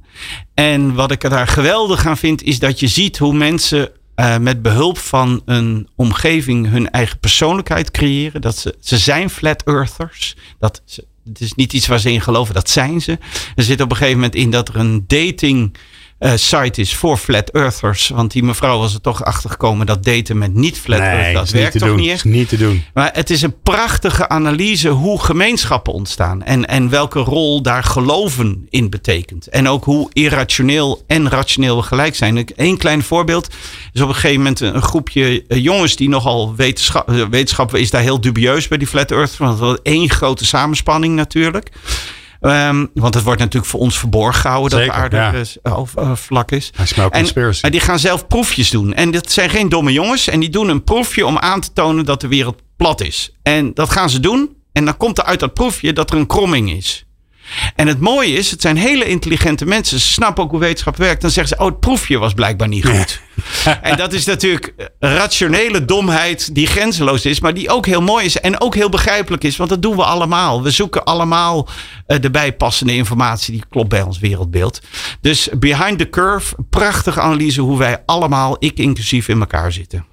En wat ik er daar geweldig aan vind, is dat je ziet hoe mensen eh, met behulp van een omgeving hun eigen persoonlijkheid creëren. Dat ze, ze zijn flat earthers. Dat ze, het is niet iets waar ze in geloven, dat zijn ze. Er zit op een gegeven moment in dat er een dating eh, site is voor flat earthers. Want die mevrouw was er toch achter gekomen dat daten met niet flat Nee, earthers, dat niet werkt te toch doen. niet Is echt. niet te doen. Maar het is een prachtige analyse hoe gemeenschappen ontstaan. En, en welke rol daar geloven in betekent. En ook hoe irrationeel en rationeel we gelijk zijn. Eén klein voorbeeld is op een gegeven moment een groepje eh, jongens die nogal wetenschap, eh, wetenschap is daar heel dubieus bij die Flat Earth. Want het was één grote samenspanning natuurlijk. Ehm, want het wordt natuurlijk voor ons verborgen gehouden dat de aarde ja. eh, s- eh, of, eh, vlak is. En, maar die gaan zelf proefjes doen. En dat zijn geen domme jongens. En die doen een proefje om aan te tonen dat de wereld plat is. En dat gaan ze doen. En dan komt er uit dat proefje dat er een kromming is. En het mooie is, het zijn hele intelligente mensen. Ze snappen ook hoe wetenschap werkt. Dan zeggen ze, oh, het proefje was blijkbaar niet goed. en dat is natuurlijk rationele domheid die grenzeloos is. Maar die ook heel mooi is en ook heel begrijpelijk is. Want dat doen we allemaal. We zoeken allemaal eh, de bijpassende informatie die klopt bij ons wereldbeeld. Dus Behind the Curve, prachtige analyse hoe wij allemaal, ik inclusief, in elkaar zitten.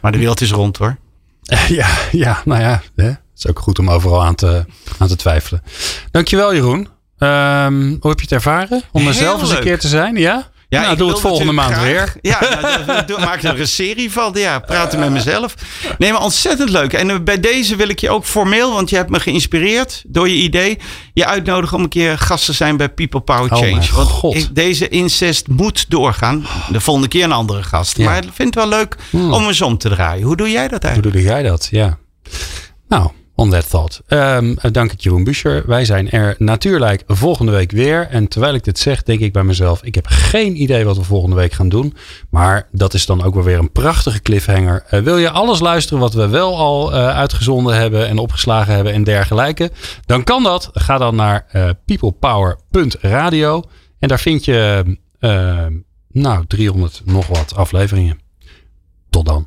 Maar de wereld is rond hoor. Ja, ja, nou ja. Hè? Het is ook goed om overal aan te, aan te twijfelen. Dankjewel Jeroen. Ehm, hoe heb je het ervaren? Om er zelf eens een keer te zijn? Ja? Ja, nou, ik doe het volgende maand weer. Ja, nou, maak er een serie van. Ja, praten met mezelf. Nee, maar ontzettend leuk. En eh, bij deze wil ik je ook formeel, want je hebt me geïnspireerd door je idee, je uitnodigen om een keer gast te zijn bij People Power Oh, Change. mijn want God. deze incest moet doorgaan. De volgende keer een andere gast. Ja. Maar ik vind het wel leuk om eens om te draaien. Hoe doe jij dat Hoe eigenlijk? doe jij dat? Ja. Nou, on that thought. Ehm, eh, dank ik Jeroen Buscher. Wij zijn er natuurlijk volgende week weer. En terwijl ik dit zeg, denk ik bij mezelf... ik heb geen idee wat we volgende week gaan doen. Maar dat is dan ook wel weer een prachtige cliffhanger. Eh, wil je alles luisteren wat we wel al eh, uitgezonden hebben... en opgeslagen hebben en dergelijke? Dan kan dat. Ga dan naar eh, peoplepower.radio. En daar vind je... eh, nou, 300 nog wat afleveringen. Tot dan.